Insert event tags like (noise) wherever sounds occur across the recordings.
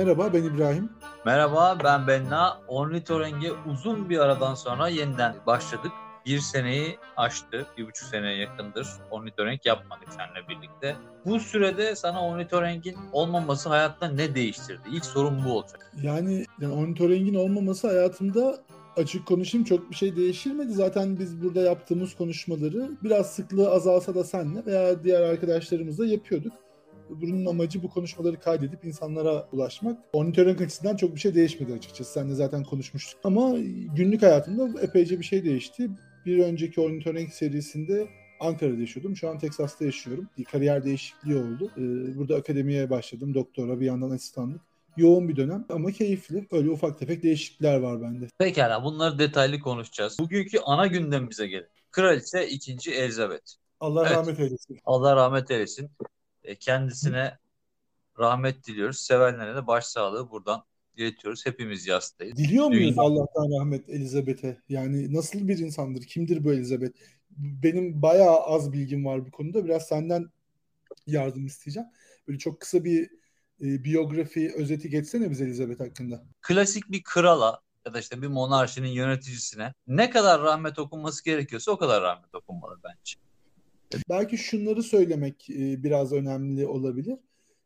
Merhaba ben İbrahim. Merhaba ben Benna. Ornitorengi uzun bir aradan sonra yeniden başladık. Bir seneyi aştı. Bir buçuk seneye yakındır ornitorenk yapmadık seninle birlikte. Bu sürede sana ornitorengin olmaması hayatta ne değiştirdi? İlk sorun bu olacak. Yani, yani ornitorengin olmaması hayatımda açık konuşayım çok bir şey değiştirmedi. Zaten biz burada yaptığımız konuşmaları biraz sıklığı azalsa da senle veya diğer arkadaşlarımızla yapıyorduk. Bunun amacı bu konuşmaları kaydedip insanlara ulaşmak. Ornitörün açısından çok bir şey değişmedi açıkçası. Sen de zaten konuşmuştuk. Ama günlük hayatımda epeyce bir şey değişti. Bir önceki ornitörink serisinde Ankara'da yaşıyordum. Şu an Teksas'ta yaşıyorum. Bir kariyer değişikliği oldu. Ee, burada akademiye başladım. Doktora bir yandan asistanlık. Yoğun bir dönem ama keyifli. Öyle ufak tefek değişiklikler var bende. Pekala bunları detaylı konuşacağız. Bugünkü ana gündemimize gelin. Kraliçe 2. Elizabeth. Allah evet. rahmet eylesin. Allah rahmet eylesin. E, kendisine rahmet diliyoruz. Sevenlere de başsağlığı buradan iletiyoruz. Hepimiz yastayız. Diliyor muyuz Dünya... Allah'tan rahmet Elizabeth'e? Yani nasıl bir insandır? Kimdir bu Elizabeth? Benim bayağı az bilgim var bu konuda. Biraz senden yardım isteyeceğim. Böyle çok kısa bir e, biyografi özeti geçsene bize Elizabeth hakkında. Klasik bir krala ya da işte bir monarşinin yöneticisine ne kadar rahmet okunması gerekiyorsa o kadar rahmet okunmalı bence. Belki şunları söylemek e, biraz önemli olabilir.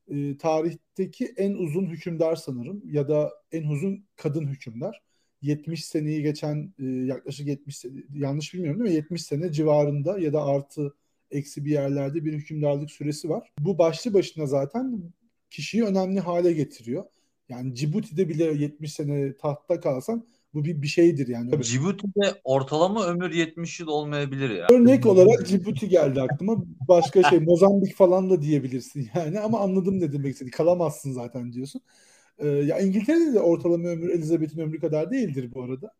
E, tarihteki en uzun hükümdar sanırım ya da en uzun kadın hükümdar. 70 seneyi geçen e, yaklaşık 70 sene, yanlış bilmiyorum değil mi? 70 sene civarında ya da artı eksi bir yerlerde bir hükümdarlık süresi var. Bu başlı başına zaten kişiyi önemli hale getiriyor. Yani Cibuti'de bile 70 sene tahtta kalsan bu bir, bir şeydir yani. Cibuti'de ortalama ömür 70 yıl olmayabilir ya. Örnek olarak Cibuti geldi aklıma. Başka şey (laughs) Mozambik falan da diyebilirsin yani ama anladım ne demek istedi. Kalamazsın zaten diyorsun. Ee, ya İngiltere'de de ortalama ömür Elizabeth'in ömrü kadar değildir bu arada.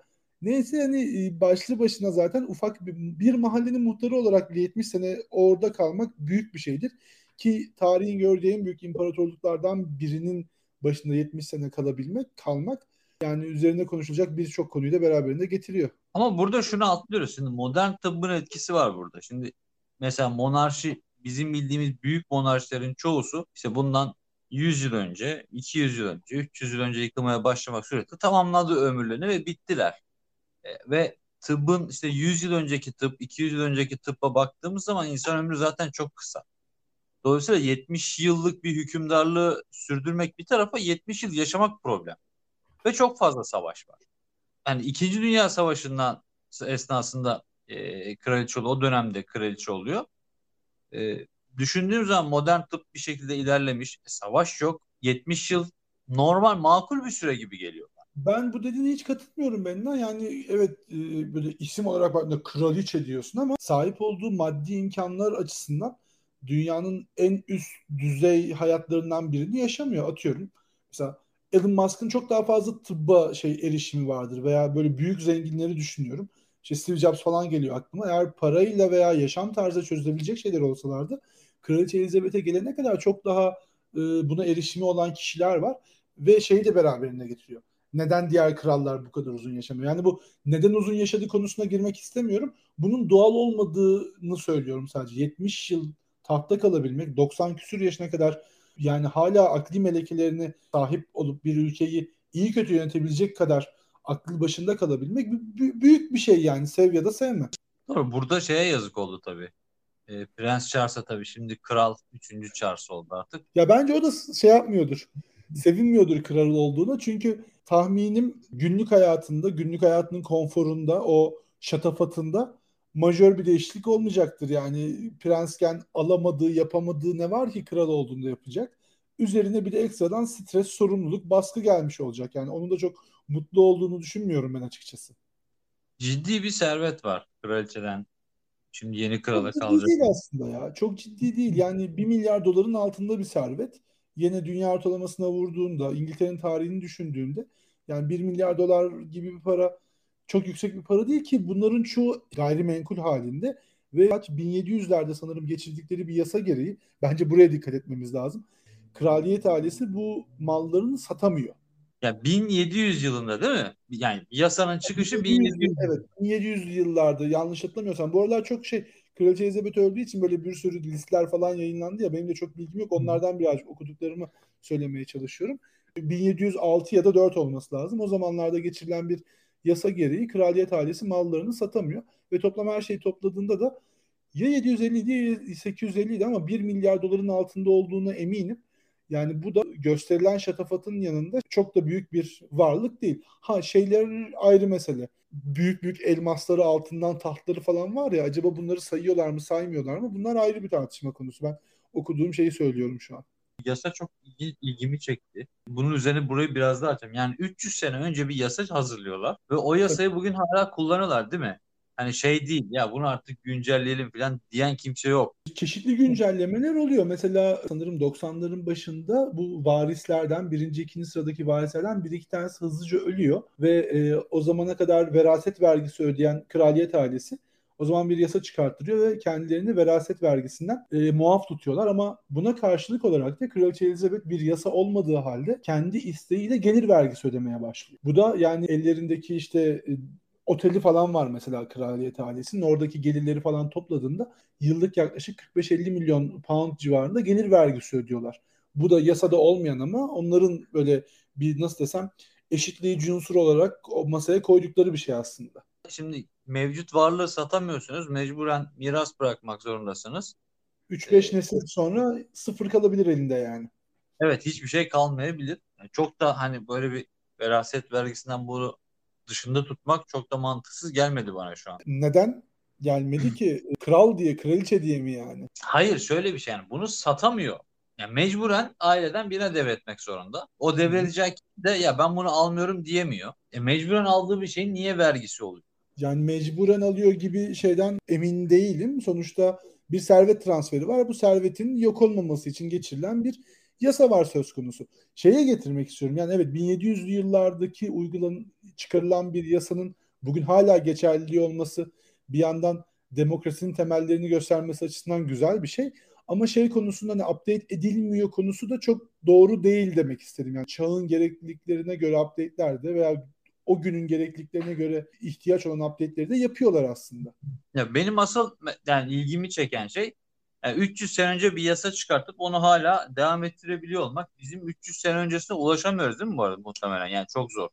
Neyse yani e, başlı başına zaten ufak bir, bir mahallenin muhtarı olarak 70 sene orada kalmak büyük bir şeydir. Ki tarihin gördüğü en büyük imparatorluklardan birinin başında 70 sene kalabilmek, kalmak yani üzerine konuşulacak birçok konuyu da beraberinde getiriyor. Ama burada şunu atlıyoruz. Şimdi modern tıbbın etkisi var burada. Şimdi mesela monarşi bizim bildiğimiz büyük monarşilerin çoğusu işte bundan 100 yıl önce, 200 yıl önce, 300 yıl önce yıkılmaya başlamak suretiyle tamamladı ömürlerini ve bittiler. E, ve tıbbın işte 100 yıl önceki tıp, 200 yıl önceki tıbba baktığımız zaman insan ömrü zaten çok kısa. Dolayısıyla 70 yıllık bir hükümdarlığı sürdürmek bir tarafa 70 yıl yaşamak problem. Ve çok fazla savaş var. Yani İkinci Dünya Savaşı'ndan esnasında e, kraliçe. O dönemde kraliçe oluyor. E, düşündüğüm zaman modern tıp bir şekilde ilerlemiş. E, savaş yok. 70 yıl normal makul bir süre gibi geliyor. Ben bu dediğine hiç katılmıyorum benimle. Yani evet e, böyle isim olarak baktığında kraliçe diyorsun ama sahip olduğu maddi imkanlar açısından dünyanın en üst düzey hayatlarından birini yaşamıyor. Atıyorum. Mesela Elon Musk'ın çok daha fazla tıbba şey erişimi vardır veya böyle büyük zenginleri düşünüyorum. İşte Steve Jobs falan geliyor aklıma. Eğer parayla veya yaşam tarzı çözülebilecek şeyler olsalardı Kraliçe Elizabeth'e gelene kadar çok daha e, buna erişimi olan kişiler var ve şeyi de beraberinde getiriyor. Neden diğer krallar bu kadar uzun yaşamıyor? Yani bu neden uzun yaşadığı konusuna girmek istemiyorum. Bunun doğal olmadığını söylüyorum sadece. 70 yıl tahtta kalabilmek, 90 küsür yaşına kadar yani hala akli melekelerini sahip olup bir ülkeyi iyi kötü yönetebilecek kadar aklı başında kalabilmek büyük bir şey yani sev ya da sevme. Doğru burada şeye yazık oldu tabii. E, Prens Charles'a tabii şimdi kral 3. Charles oldu artık. Ya bence o da şey yapmıyordur. Sevinmiyordur kral olduğuna çünkü tahminim günlük hayatında, günlük hayatının konforunda, o şatafatında majör bir değişiklik olmayacaktır. Yani prensken alamadığı, yapamadığı ne var ki kral olduğunda yapacak. Üzerine bir de ekstradan stres, sorumluluk, baskı gelmiş olacak. Yani onun da çok mutlu olduğunu düşünmüyorum ben açıkçası. Ciddi bir servet var kraliçeden. Şimdi yeni krala çok kalacak. değil aslında ya. Çok ciddi değil. Yani 1 milyar doların altında bir servet. Yine dünya ortalamasına vurduğunda, İngiltere'nin tarihini düşündüğünde yani 1 milyar dolar gibi bir para çok yüksek bir para değil ki bunların çoğu gayrimenkul halinde ve 1700'lerde sanırım geçirdikleri bir yasa gereği bence buraya dikkat etmemiz lazım. Kraliyet ailesi bu mallarını satamıyor. Ya 1700 yılında değil mi? Yani yasanın çıkışı 1700. Evet 1700 yıllarda yanlış hatırlamıyorsam. Bu aralar çok şey Kraliçe Elizabeth öldüğü için böyle bir sürü listeler falan yayınlandı ya benim de çok bilgim yok. Onlardan birazcık okuduklarımı söylemeye çalışıyorum. 1706 ya da 4 olması lazım. O zamanlarda geçirilen bir yasa gereği kraliyet ailesi mallarını satamıyor. Ve toplam her şeyi topladığında da ya 750 idi ya 850 idi ama 1 milyar doların altında olduğuna eminim. Yani bu da gösterilen şatafatın yanında çok da büyük bir varlık değil. Ha şeyler ayrı mesele. Büyük büyük elmasları altından tahtları falan var ya acaba bunları sayıyorlar mı saymıyorlar mı? Bunlar ayrı bir tartışma konusu. Ben okuduğum şeyi söylüyorum şu an. Yasa çok ilgimi çekti. Bunun üzerine burayı biraz daha açayım. Yani 300 sene önce bir yasa hazırlıyorlar ve o yasayı bugün hala kullanıyorlar değil mi? Hani şey değil ya bunu artık güncelleyelim falan diyen kimse yok. Çeşitli güncellemeler oluyor. Mesela sanırım 90'ların başında bu varislerden birinci ikinci sıradaki varislerden bir iki tanesi hızlıca ölüyor ve e, o zamana kadar veraset vergisi ödeyen kraliyet ailesi o zaman bir yasa çıkarttırıyor ve kendilerini veraset vergisinden e, muaf tutuyorlar ama buna karşılık olarak da Kraliçe Elizabeth bir yasa olmadığı halde kendi isteğiyle gelir vergisi ödemeye başlıyor. Bu da yani ellerindeki işte e, oteli falan var mesela kraliyet ailesinin. Oradaki gelirleri falan topladığında yıllık yaklaşık 45-50 milyon pound civarında gelir vergisi ödüyorlar. Bu da yasada olmayan ama onların böyle bir nasıl desem eşitleyici unsur olarak o masaya koydukları bir şey aslında. Şimdi mevcut varlığı satamıyorsunuz. Mecburen miras bırakmak zorundasınız. 3-5 ee, nesil sonra sıfır kalabilir elinde yani. Evet hiçbir şey kalmayabilir. Yani çok da hani böyle bir veraset vergisinden bunu dışında tutmak çok da mantıksız gelmedi bana şu an. Neden? Gelmedi ki (clears throat) kral diye, kraliçe diye mi yani? Hayır şöyle bir şey yani bunu satamıyor. Yani mecburen aileden birine devretmek zorunda. O devredecek de ya ben bunu almıyorum diyemiyor. E mecburen aldığı bir şeyin niye vergisi oluyor? Yani mecburen alıyor gibi şeyden emin değilim. Sonuçta bir servet transferi var. Bu servetin yok olmaması için geçirilen bir yasa var söz konusu. Şeye getirmek istiyorum. Yani evet 1700'lü yıllardaki uygulan çıkarılan bir yasanın bugün hala geçerliliği olması bir yandan demokrasinin temellerini göstermesi açısından güzel bir şey. Ama şey konusunda hani update edilmiyor konusu da çok doğru değil demek istedim. Yani çağın gerekliliklerine göre update'ler de veya o günün gerekliliklerine göre ihtiyaç olan update'leri de yapıyorlar aslında. Ya benim asıl yani ilgimi çeken şey yani 300 sene önce bir yasa çıkartıp onu hala devam ettirebiliyor olmak. Bizim 300 sene öncesine ulaşamıyoruz değil mi bu arada muhtemelen? Yani çok zor.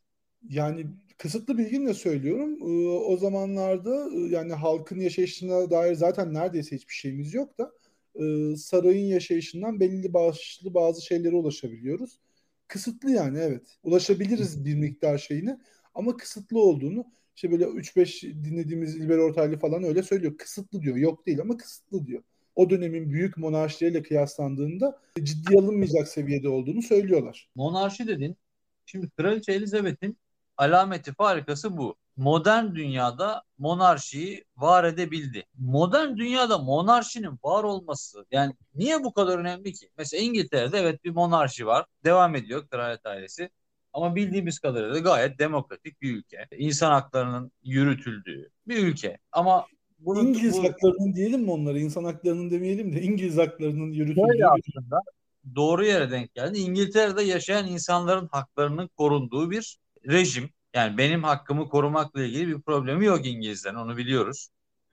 Yani kısıtlı bilgimle söylüyorum. Ee, o zamanlarda e, yani halkın yaşayışına dair zaten neredeyse hiçbir şeyimiz yok da e, sarayın yaşayışından belli başlı bazı şeylere ulaşabiliyoruz. Kısıtlı yani evet. Ulaşabiliriz bir miktar şeyine ama kısıtlı olduğunu işte böyle 3-5 dinlediğimiz İlber Ortaylı falan öyle söylüyor. Kısıtlı diyor. Yok değil ama kısıtlı diyor. O dönemin büyük monarşileriyle kıyaslandığında ciddi alınmayacak seviyede olduğunu söylüyorlar. Monarşi dedin. Şimdi Kraliçe Elizabeth'in alameti farikası bu. Modern dünyada monarşiyi var edebildi. Modern dünyada monarşinin var olması yani niye bu kadar önemli ki? Mesela İngiltere'de evet bir monarşi var. Devam ediyor kraliyet ailesi. Ama bildiğimiz kadarıyla gayet demokratik bir ülke. İnsan haklarının yürütüldüğü bir ülke. Ama bunun, İngiliz bu... haklarının diyelim mi onları? İnsan haklarının demeyelim de İngiliz haklarının yürütüldüğü. aslında doğru yere denk geldi. İngiltere'de yaşayan insanların haklarının korunduğu bir rejim. Yani benim hakkımı korumakla ilgili bir problemi yok İngilizlerin onu biliyoruz.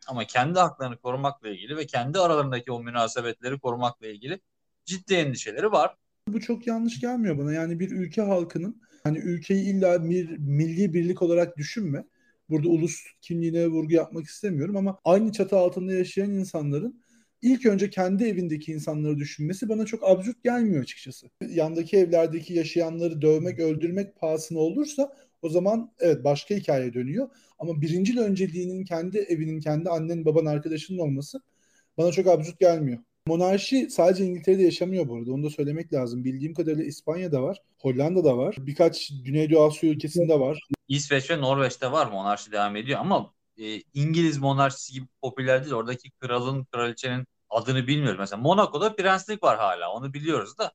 Ama kendi haklarını korumakla ilgili ve kendi aralarındaki o münasebetleri korumakla ilgili ciddi endişeleri var. Bu çok yanlış gelmiyor bana. Yani bir ülke halkının hani ülkeyi illa bir milli birlik olarak düşünme. Burada ulus kimliğine vurgu yapmak istemiyorum ama aynı çatı altında yaşayan insanların ilk önce kendi evindeki insanları düşünmesi bana çok absürt gelmiyor açıkçası. Yandaki evlerdeki yaşayanları dövmek, öldürmek pahasına olursa o zaman evet başka hikaye dönüyor. Ama birincil önceliğinin kendi evinin, kendi annen, baban, arkadaşının olması bana çok absürt gelmiyor. Monarşi sadece İngiltere'de yaşamıyor bu arada. Onu da söylemek lazım. Bildiğim kadarıyla İspanya'da var. Hollanda'da var. Birkaç Güneydoğu Asya ülkesinde var. İsveç ve Norveç'te var monarşi devam ediyor ama e, İngiliz monarşisi gibi popüler değil. Oradaki kralın, kraliçenin adını bilmiyoruz. Mesela Monaco'da prenslik var hala. Onu biliyoruz da.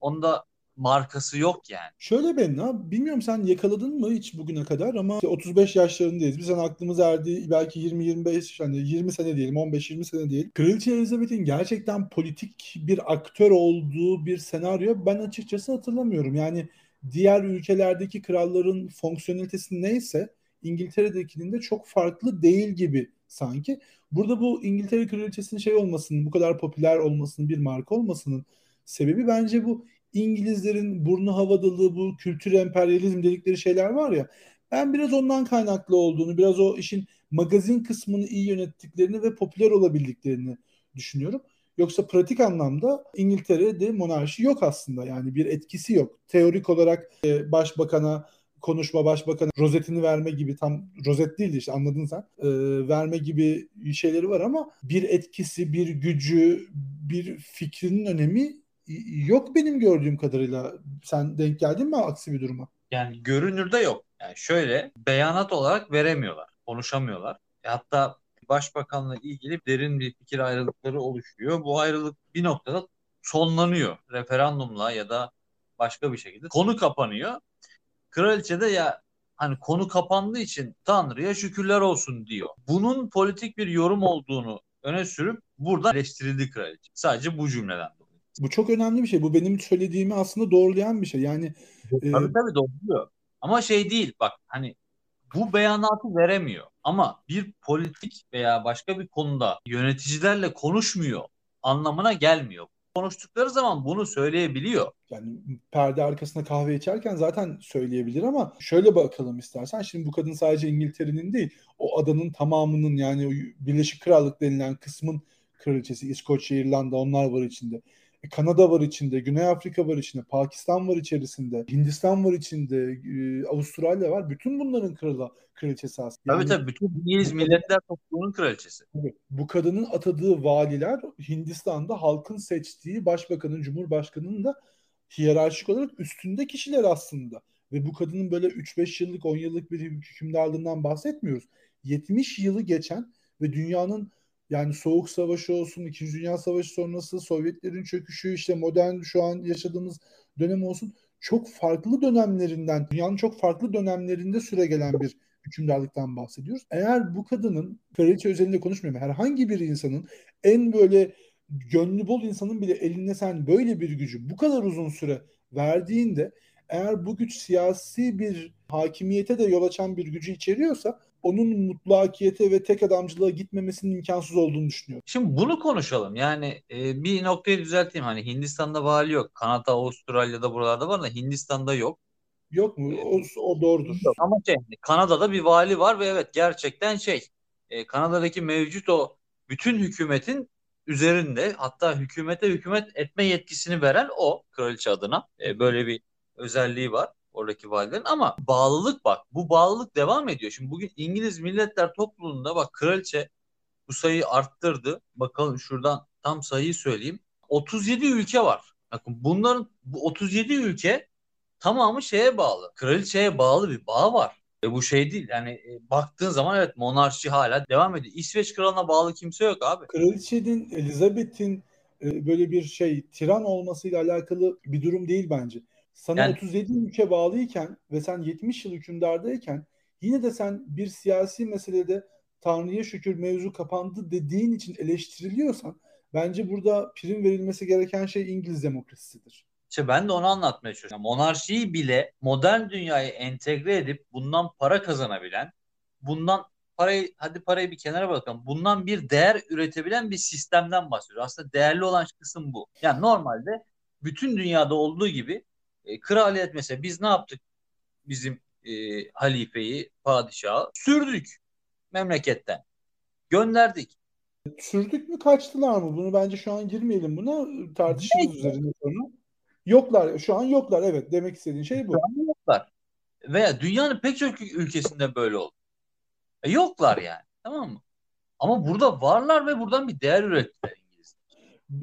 Onda markası yok yani. Şöyle ben abi bilmiyorum sen yakaladın mı hiç bugüne kadar ama işte 35 yaşlarındayız. Biz hani aklımız erdi belki 20-25 hani 20 sene diyelim 15-20 sene diyelim. Kraliçe Elizabeth'in gerçekten politik bir aktör olduğu bir senaryo ben açıkçası hatırlamıyorum. Yani diğer ülkelerdeki kralların fonksiyonelitesi neyse İngiltere'dekinin de çok farklı değil gibi sanki. Burada bu İngiltere Kraliçesi'nin şey olmasının, bu kadar popüler olmasının, bir marka olmasının sebebi bence bu İngilizlerin burnu havadalığı, bu kültür emperyalizm dedikleri şeyler var ya. Ben biraz ondan kaynaklı olduğunu, biraz o işin magazin kısmını iyi yönettiklerini ve popüler olabildiklerini düşünüyorum. Yoksa pratik anlamda İngiltere'de monarşi yok aslında. Yani bir etkisi yok. Teorik olarak e, başbakana konuşma başbakana rozetini verme gibi tam rozet değil işte anladın sen e, verme gibi şeyleri var ama bir etkisi bir gücü bir fikrinin önemi yok benim gördüğüm kadarıyla sen denk geldin mi aksi bir duruma? Yani görünürde yok. Yani şöyle beyanat olarak veremiyorlar, konuşamıyorlar. E hatta başbakanla ilgili derin bir fikir ayrılıkları oluşuyor. Bu ayrılık bir noktada sonlanıyor. Referandumla ya da başka bir şekilde konu kapanıyor. Kraliçe de ya hani konu kapandığı için Tanrı'ya şükürler olsun diyor. Bunun politik bir yorum olduğunu öne sürüp burada eleştirildi kraliçe. Sadece bu cümleden dolayı. Bu çok önemli bir şey. Bu benim söylediğimi aslında doğrulayan bir şey. Yani tabii e... tabii doğruluyor. Ama şey değil bak hani bu beyanatı veremiyor. Ama bir politik veya başka bir konuda yöneticilerle konuşmuyor anlamına gelmiyor. Konuştukları zaman bunu söyleyebiliyor. Yani perde arkasında kahve içerken zaten söyleyebilir ama şöyle bakalım istersen. Şimdi bu kadın sadece İngiltere'nin değil, o adanın tamamının yani Birleşik Krallık denilen kısmın kraliçesi, İskoçya, İrlanda onlar var içinde. E, Kanada var içinde, Güney Afrika var içinde, Pakistan var içerisinde, Hindistan var içinde, e, Avustralya var. Bütün bunların kralı, kraliçesi aslında. Yani, tabii tabii bütün İngiliz Milletler Topluluğu'nun kraliçesi. Bu kadının atadığı valiler Hindistan'da halkın seçtiği başbakanın, cumhurbaşkanının da hiyerarşik olarak üstünde kişiler aslında. Ve bu kadının böyle 3-5 yıllık, 10 yıllık bir hükümdarlığından bahsetmiyoruz. 70 yılı geçen ve dünyanın yani Soğuk Savaşı olsun, İkinci Dünya Savaşı sonrası Sovyetlerin çöküşü, işte modern şu an yaşadığımız dönem olsun çok farklı dönemlerinden, dünyanın çok farklı dönemlerinde süre gelen bir hükümdarlıktan bahsediyoruz. Eğer bu kadının, kraliçe özelinde konuşmuyorum, herhangi bir insanın en böyle gönlü bol insanın bile eline sen böyle bir gücü bu kadar uzun süre verdiğinde eğer bu güç siyasi bir hakimiyete de yol açan bir gücü içeriyorsa onun mutlakiyete ve tek adamcılığa gitmemesinin imkansız olduğunu düşünüyorum. Şimdi bunu konuşalım. Yani e, bir noktayı düzelteyim. Hani Hindistan'da vali yok. Kanada, Avustralya'da buralarda var da Hindistan'da yok. Yok mu? O, o doğrudur. Ama şey, Kanada'da bir vali var ve evet gerçekten şey e, Kanada'daki mevcut o bütün hükümetin üzerinde hatta hükümete hükümet etme yetkisini veren o kraliçe adına. E, böyle bir özelliği var oradaki valilerin ama bağlılık bak bu bağlılık devam ediyor. Şimdi bugün İngiliz Milletler Topluluğu'nda bak kraliçe bu sayıyı arttırdı. Bakalım şuradan tam sayıyı söyleyeyim. 37 ülke var. Bakın bunların bu 37 ülke tamamı şeye bağlı. Kraliçeye bağlı bir bağ var. E bu şey değil yani e, baktığın zaman evet monarşi hala devam ediyor. İsveç kralına bağlı kimse yok abi. Kraliçenin Elizabeth'in e, böyle bir şey tiran olmasıyla alakalı bir durum değil bence sana yani, 37 ülke bağlıyken ve sen 70 yıl hükümdardayken yine de sen bir siyasi meselede Tanrı'ya şükür mevzu kapandı dediğin için eleştiriliyorsan bence burada prim verilmesi gereken şey İngiliz demokrasisidir. İşte ben de onu anlatmaya çalışıyorum. Monarşiyi bile modern dünyaya entegre edip bundan para kazanabilen, bundan parayı hadi parayı bir kenara bırakalım. Bundan bir değer üretebilen bir sistemden bahsediyoruz. Aslında değerli olan kısım bu. Yani normalde bütün dünyada olduğu gibi e, kraliyet mesela biz ne yaptık? Bizim e, halifeyi, padişahı sürdük memleketten. Gönderdik. Sürdük mü kaçtılar mı? Bunu bence şu an girmeyelim buna. Tartışırız üzerine sonra. Yoklar. Şu an yoklar. Evet. Demek istediğin şey bu. Şu an yoklar. Veya dünyanın pek çok ülkesinde böyle oldu. E, yoklar yani. Tamam mı? Ama burada varlar ve buradan bir değer ürettiler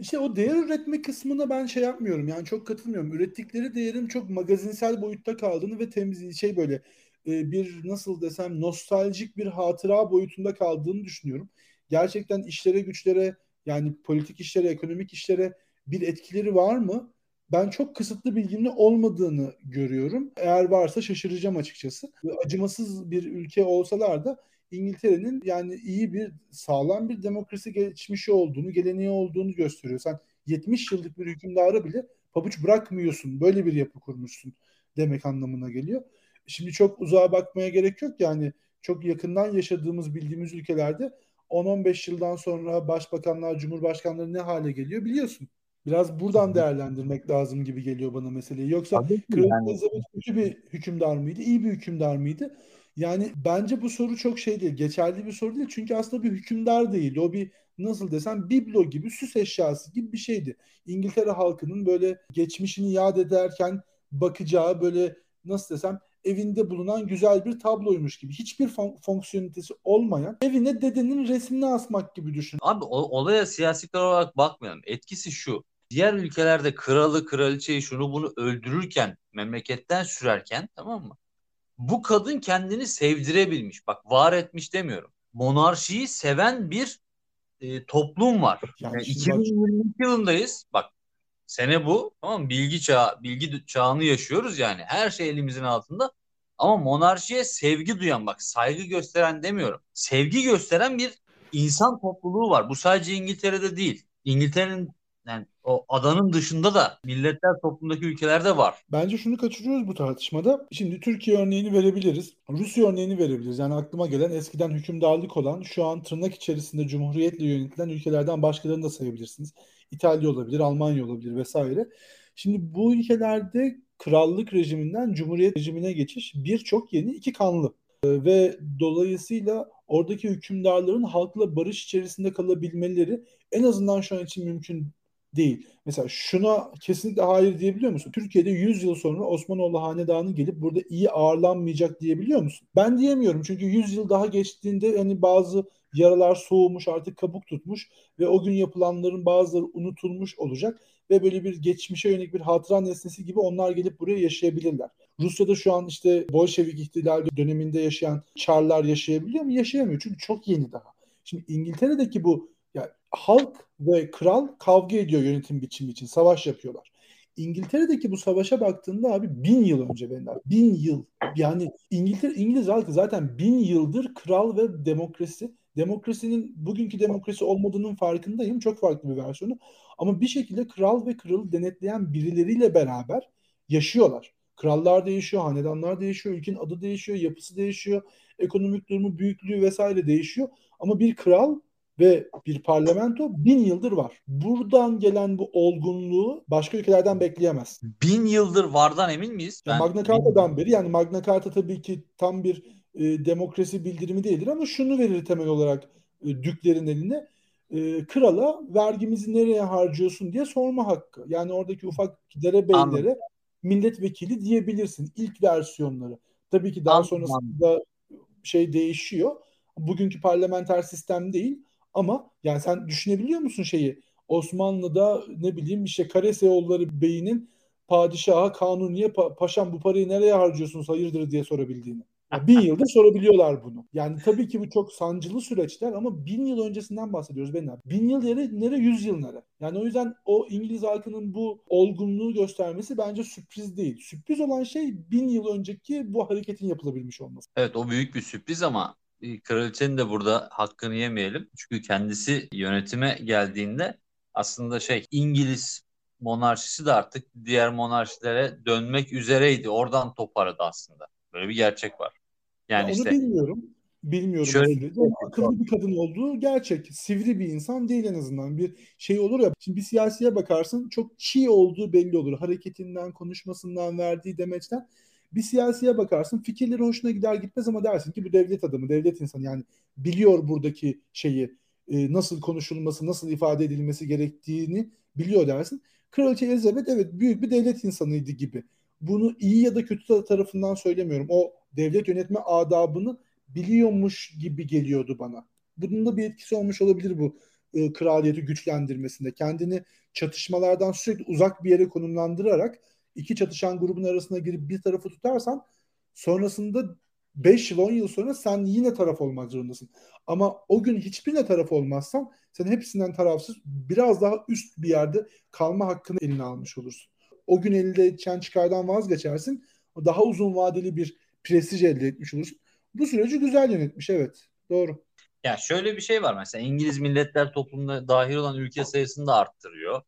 şey o değer üretme kısmına ben şey yapmıyorum. Yani çok katılmıyorum. Ürettikleri değerin çok magazinsel boyutta kaldığını ve temiz şey böyle e, bir nasıl desem nostaljik bir hatıra boyutunda kaldığını düşünüyorum. Gerçekten işlere güçlere yani politik işlere, ekonomik işlere bir etkileri var mı? Ben çok kısıtlı bilgimle olmadığını görüyorum. Eğer varsa şaşıracağım açıkçası. Acımasız bir ülke olsalar da İngiltere'nin yani iyi bir sağlam bir demokrasi geçmişi olduğunu, geleneği olduğunu gösteriyor. Sen 70 yıllık bir hükümdarı bile pabuç bırakmıyorsun. Böyle bir yapı kurmuşsun demek anlamına geliyor. Şimdi çok uzağa bakmaya gerek yok yani çok yakından yaşadığımız bildiğimiz ülkelerde 10-15 yıldan sonra başbakanlar, cumhurbaşkanları ne hale geliyor biliyorsun. Biraz buradan değerlendirmek lazım gibi geliyor bana meseleyi. Yoksa Kraliçe yani. Kötü bir hükümdar mıydı, iyi bir hükümdar mıydı? Yani bence bu soru çok şey değil, geçerli bir soru değil. Çünkü aslında bir hükümdar değil. O bir nasıl desem biblo gibi süs eşyası gibi bir şeydi. İngiltere halkının böyle geçmişini yad ederken bakacağı böyle nasıl desem evinde bulunan güzel bir tabloymuş gibi. Hiçbir fon- fonksiyonitesi olmayan evine dedenin resmini asmak gibi düşün. Abi o, olaya siyasi olarak bakmayalım. Etkisi şu. Diğer ülkelerde kralı, kraliçeyi şunu bunu öldürürken, memleketten sürerken tamam mı? Bu kadın kendini sevdirebilmiş. Bak var etmiş demiyorum. Monarşiyi seven bir e, toplum var. Yani, yani 2022 yılındayız. Bak sene bu. Tamam Bilgi çağı, bilgi çağını yaşıyoruz yani. Her şey elimizin altında. Ama monarşiye sevgi duyan bak saygı gösteren demiyorum. Sevgi gösteren bir insan topluluğu var. Bu sadece İngiltere'de değil. İngiltere'nin yani o adanın dışında da milletler toplumdaki ülkelerde var. Bence şunu kaçırıyoruz bu tartışmada. Şimdi Türkiye örneğini verebiliriz. Rusya örneğini verebiliriz. Yani aklıma gelen eskiden hükümdarlık olan şu an tırnak içerisinde cumhuriyetle yönetilen ülkelerden başkalarını da sayabilirsiniz. İtalya olabilir, Almanya olabilir vesaire. Şimdi bu ülkelerde krallık rejiminden cumhuriyet rejimine geçiş birçok yeni iki kanlı. Ee, ve dolayısıyla oradaki hükümdarların halkla barış içerisinde kalabilmeleri en azından şu an için mümkün değil. Mesela şuna kesinlikle hayır diyebiliyor musun? Türkiye'de 100 yıl sonra Osmanoğlu Hanedanı gelip burada iyi ağırlanmayacak diyebiliyor musun? Ben diyemiyorum çünkü 100 yıl daha geçtiğinde hani bazı yaralar soğumuş artık kabuk tutmuş ve o gün yapılanların bazıları unutulmuş olacak ve böyle bir geçmişe yönelik bir hatıra nesnesi gibi onlar gelip buraya yaşayabilirler. Rusya'da şu an işte Bolşevik ihtilal döneminde yaşayan Çarlar yaşayabiliyor mu? Yaşayamıyor çünkü çok yeni daha. Şimdi İngiltere'deki bu yani halk ve kral kavga ediyor yönetim biçimi için. Savaş yapıyorlar. İngiltere'deki bu savaşa baktığında abi bin yıl önce benler. Bin yıl. Yani İngiltere, İngiliz halkı zaten bin yıldır kral ve demokrasi. Demokrasinin bugünkü demokrasi olmadığının farkındayım. Çok farklı bir versiyonu. Ama bir şekilde kral ve kralı denetleyen birileriyle beraber yaşıyorlar. Krallar değişiyor, hanedanlar değişiyor, ülkenin adı değişiyor, yapısı değişiyor, ekonomik durumu, büyüklüğü vesaire değişiyor. Ama bir kral ve bir parlamento bin yıldır var. Buradan gelen bu olgunluğu başka ülkelerden bekleyemez. Bin yıldır vardan emin miyiz? Ben, Magna Carta'dan beri yani Magna Carta tabii ki tam bir e, demokrasi bildirimi değildir ama şunu verir temel olarak e, düklerin eline e, krala vergimizi nereye harcıyorsun diye sorma hakkı. Yani oradaki ufak derebeylere milletvekili diyebilirsin ilk versiyonları. Tabii ki daha Anladım. sonrasında şey değişiyor. Bugünkü parlamenter sistem değil ama yani sen düşünebiliyor musun şeyi? Osmanlı'da ne bileyim işte Karaseoğulları Bey'inin padişaha kanuniye pa- paşam bu parayı nereye harcıyorsunuz hayırdır diye sorabildiğini. Yani bin yıldır sorabiliyorlar bunu. Yani tabii ki bu çok sancılı süreçler ama bin yıl öncesinden bahsediyoruz benim. Bin yıl nere, nere yüz yıl nere. Yani o yüzden o İngiliz halkının bu olgunluğu göstermesi bence sürpriz değil. Sürpriz olan şey bin yıl önceki bu hareketin yapılabilmiş olması. Evet o büyük bir sürpriz ama kraliçenin de burada hakkını yemeyelim. Çünkü kendisi yönetime geldiğinde aslında şey İngiliz monarşisi de artık diğer monarşilere dönmek üzereydi. Oradan toparladı aslında. Böyle bir gerçek var. Yani ya işte onu bilmiyorum. Bilmiyorum şöyle, ama akıllı bir kadın olduğu gerçek. Sivri bir insan değil en azından. Bir şey olur ya. Şimdi bir siyasiye bakarsın çok çiğ olduğu belli olur. Hareketinden, konuşmasından, verdiği demeçten. Bir siyasiye bakarsın fikirleri hoşuna gider gitmez ama dersin ki bu devlet adamı, devlet insanı yani biliyor buradaki şeyi e, nasıl konuşulması, nasıl ifade edilmesi gerektiğini biliyor dersin. Kraliçe Elizabeth evet büyük bir devlet insanıydı gibi. Bunu iyi ya da kötü tarafından söylemiyorum. O devlet yönetme adabını biliyormuş gibi geliyordu bana. Bunun da bir etkisi olmuş olabilir bu e, kraliyeti güçlendirmesinde. Kendini çatışmalardan sürekli uzak bir yere konumlandırarak iki çatışan grubun arasına girip bir tarafı tutarsan sonrasında 5 yıl 10 yıl sonra sen yine taraf olmak zorundasın. Ama o gün hiçbirine taraf olmazsan sen hepsinden tarafsız biraz daha üst bir yerde kalma hakkını eline almış olursun. O gün elde edeceğin çıkardan vazgeçersin. Daha uzun vadeli bir prestij elde etmiş olursun. Bu süreci güzel yönetmiş evet. Doğru. Ya şöyle bir şey var mesela İngiliz milletler toplumuna dahil olan ülke sayısını da arttırıyor.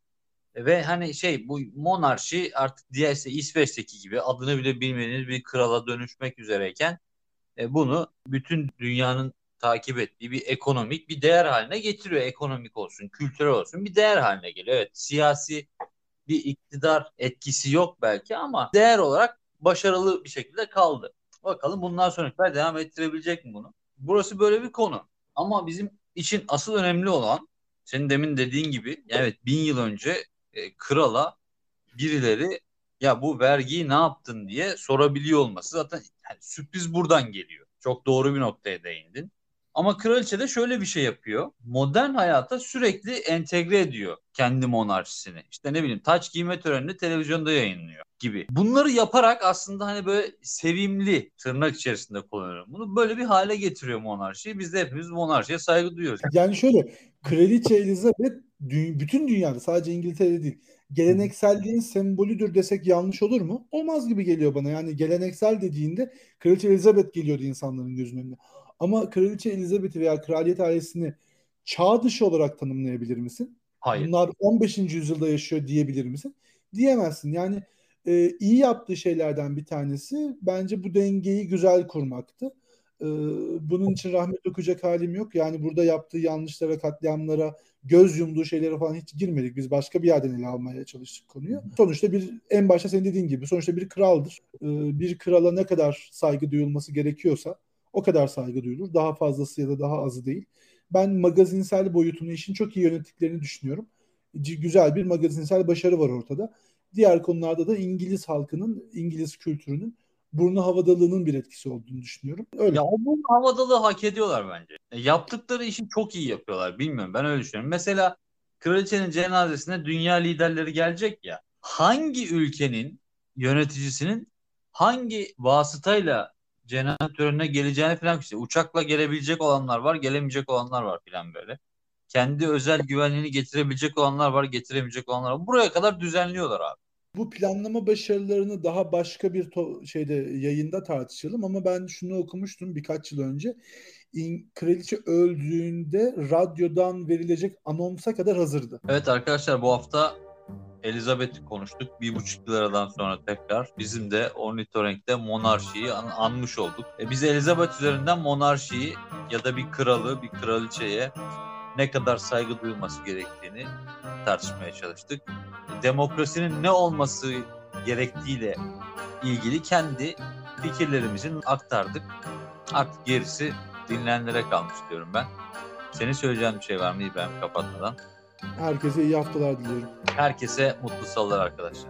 Ve hani şey bu monarşi artık diğer işte İsveç'teki gibi adını bile bilmediğiniz bir krala dönüşmek üzereyken e, bunu bütün dünyanın takip ettiği bir ekonomik bir değer haline getiriyor. Ekonomik olsun, kültürel olsun bir değer haline geliyor. Evet siyasi bir iktidar etkisi yok belki ama değer olarak başarılı bir şekilde kaldı. Bakalım bundan sonrakiler devam ettirebilecek mi bunu? Burası böyle bir konu. Ama bizim için asıl önemli olan senin demin dediğin gibi evet bin yıl önce e, krala birileri ya bu vergiyi ne yaptın diye sorabiliyor olması zaten yani sürpriz buradan geliyor. Çok doğru bir noktaya değindin. Ama kraliçe de şöyle bir şey yapıyor. Modern hayata sürekli entegre ediyor kendi monarşisini. İşte ne bileyim taç giyme törenini televizyonda yayınlıyor gibi. Bunları yaparak aslında hani böyle sevimli tırnak içerisinde kullanıyorum. Bunu böyle bir hale getiriyor monarşiyi. Biz de hepimiz monarşiye saygı duyuyoruz. Yani şöyle kraliçe Elizabeth bütün dünyada sadece İngiltere'de değil gelenekselliğin sembolüdür desek yanlış olur mu? Olmaz gibi geliyor bana. Yani geleneksel dediğinde Kraliçe Elizabeth geliyordu insanların gözünün önüne. Ama Kraliçe Elizabeth'i veya kraliyet ailesini çağ dışı olarak tanımlayabilir misin? Hayır. Bunlar 15. yüzyılda yaşıyor diyebilir misin? Diyemezsin. Yani e, iyi yaptığı şeylerden bir tanesi bence bu dengeyi güzel kurmaktı. E, bunun için rahmet okuyacak halim yok. Yani burada yaptığı yanlışlara, katliamlara, göz yumduğu şeylere falan hiç girmedik. Biz başka bir yerden ele almaya çalıştık konuyu. Sonuçta bir en başta senin dediğin gibi sonuçta bir kraldır. E, bir krala ne kadar saygı duyulması gerekiyorsa o kadar saygı duyulur. Daha fazlası ya da daha azı değil. Ben magazinsel boyutunu işin çok iyi yönettiklerini düşünüyorum. Güzel bir magazinsel başarı var ortada. Diğer konularda da İngiliz halkının, İngiliz kültürünün burnu havadalığının bir etkisi olduğunu düşünüyorum. Öyle. Ya o burnu havadalığı hak ediyorlar bence. E, yaptıkları işi çok iyi yapıyorlar. Bilmiyorum ben öyle düşünüyorum. Mesela kraliçenin cenazesine dünya liderleri gelecek ya. Hangi ülkenin yöneticisinin hangi vasıtayla cenaze törenine geleceğini falan işte uçakla gelebilecek olanlar var, gelemeyecek olanlar var falan böyle. Kendi özel güvenliğini getirebilecek olanlar var, getiremeyecek olanlar var. Buraya kadar düzenliyorlar abi. Bu planlama başarılarını daha başka bir şeyde yayında tartışalım ama ben şunu okumuştum birkaç yıl önce. İn, kraliçe öldüğünde radyodan verilecek anonsa kadar hazırdı. Evet arkadaşlar bu hafta Elizabeth'i konuştuk. Bir buçuk yıl sonra tekrar bizim de Ornitorenk'te monarşiyi an- anmış olduk. E biz Elizabeth üzerinden monarşiyi ya da bir kralı, bir kraliçeye ne kadar saygı duyulması gerektiğini tartışmaya çalıştık. Demokrasinin ne olması gerektiğiyle ilgili kendi fikirlerimizin aktardık. Artık gerisi dinleyenlere kalmış diyorum ben. Senin söyleyeceğin bir şey var mı İbrahim kapatmadan? Herkese iyi haftalar diliyorum. Herkese mutlu salılar arkadaşlar.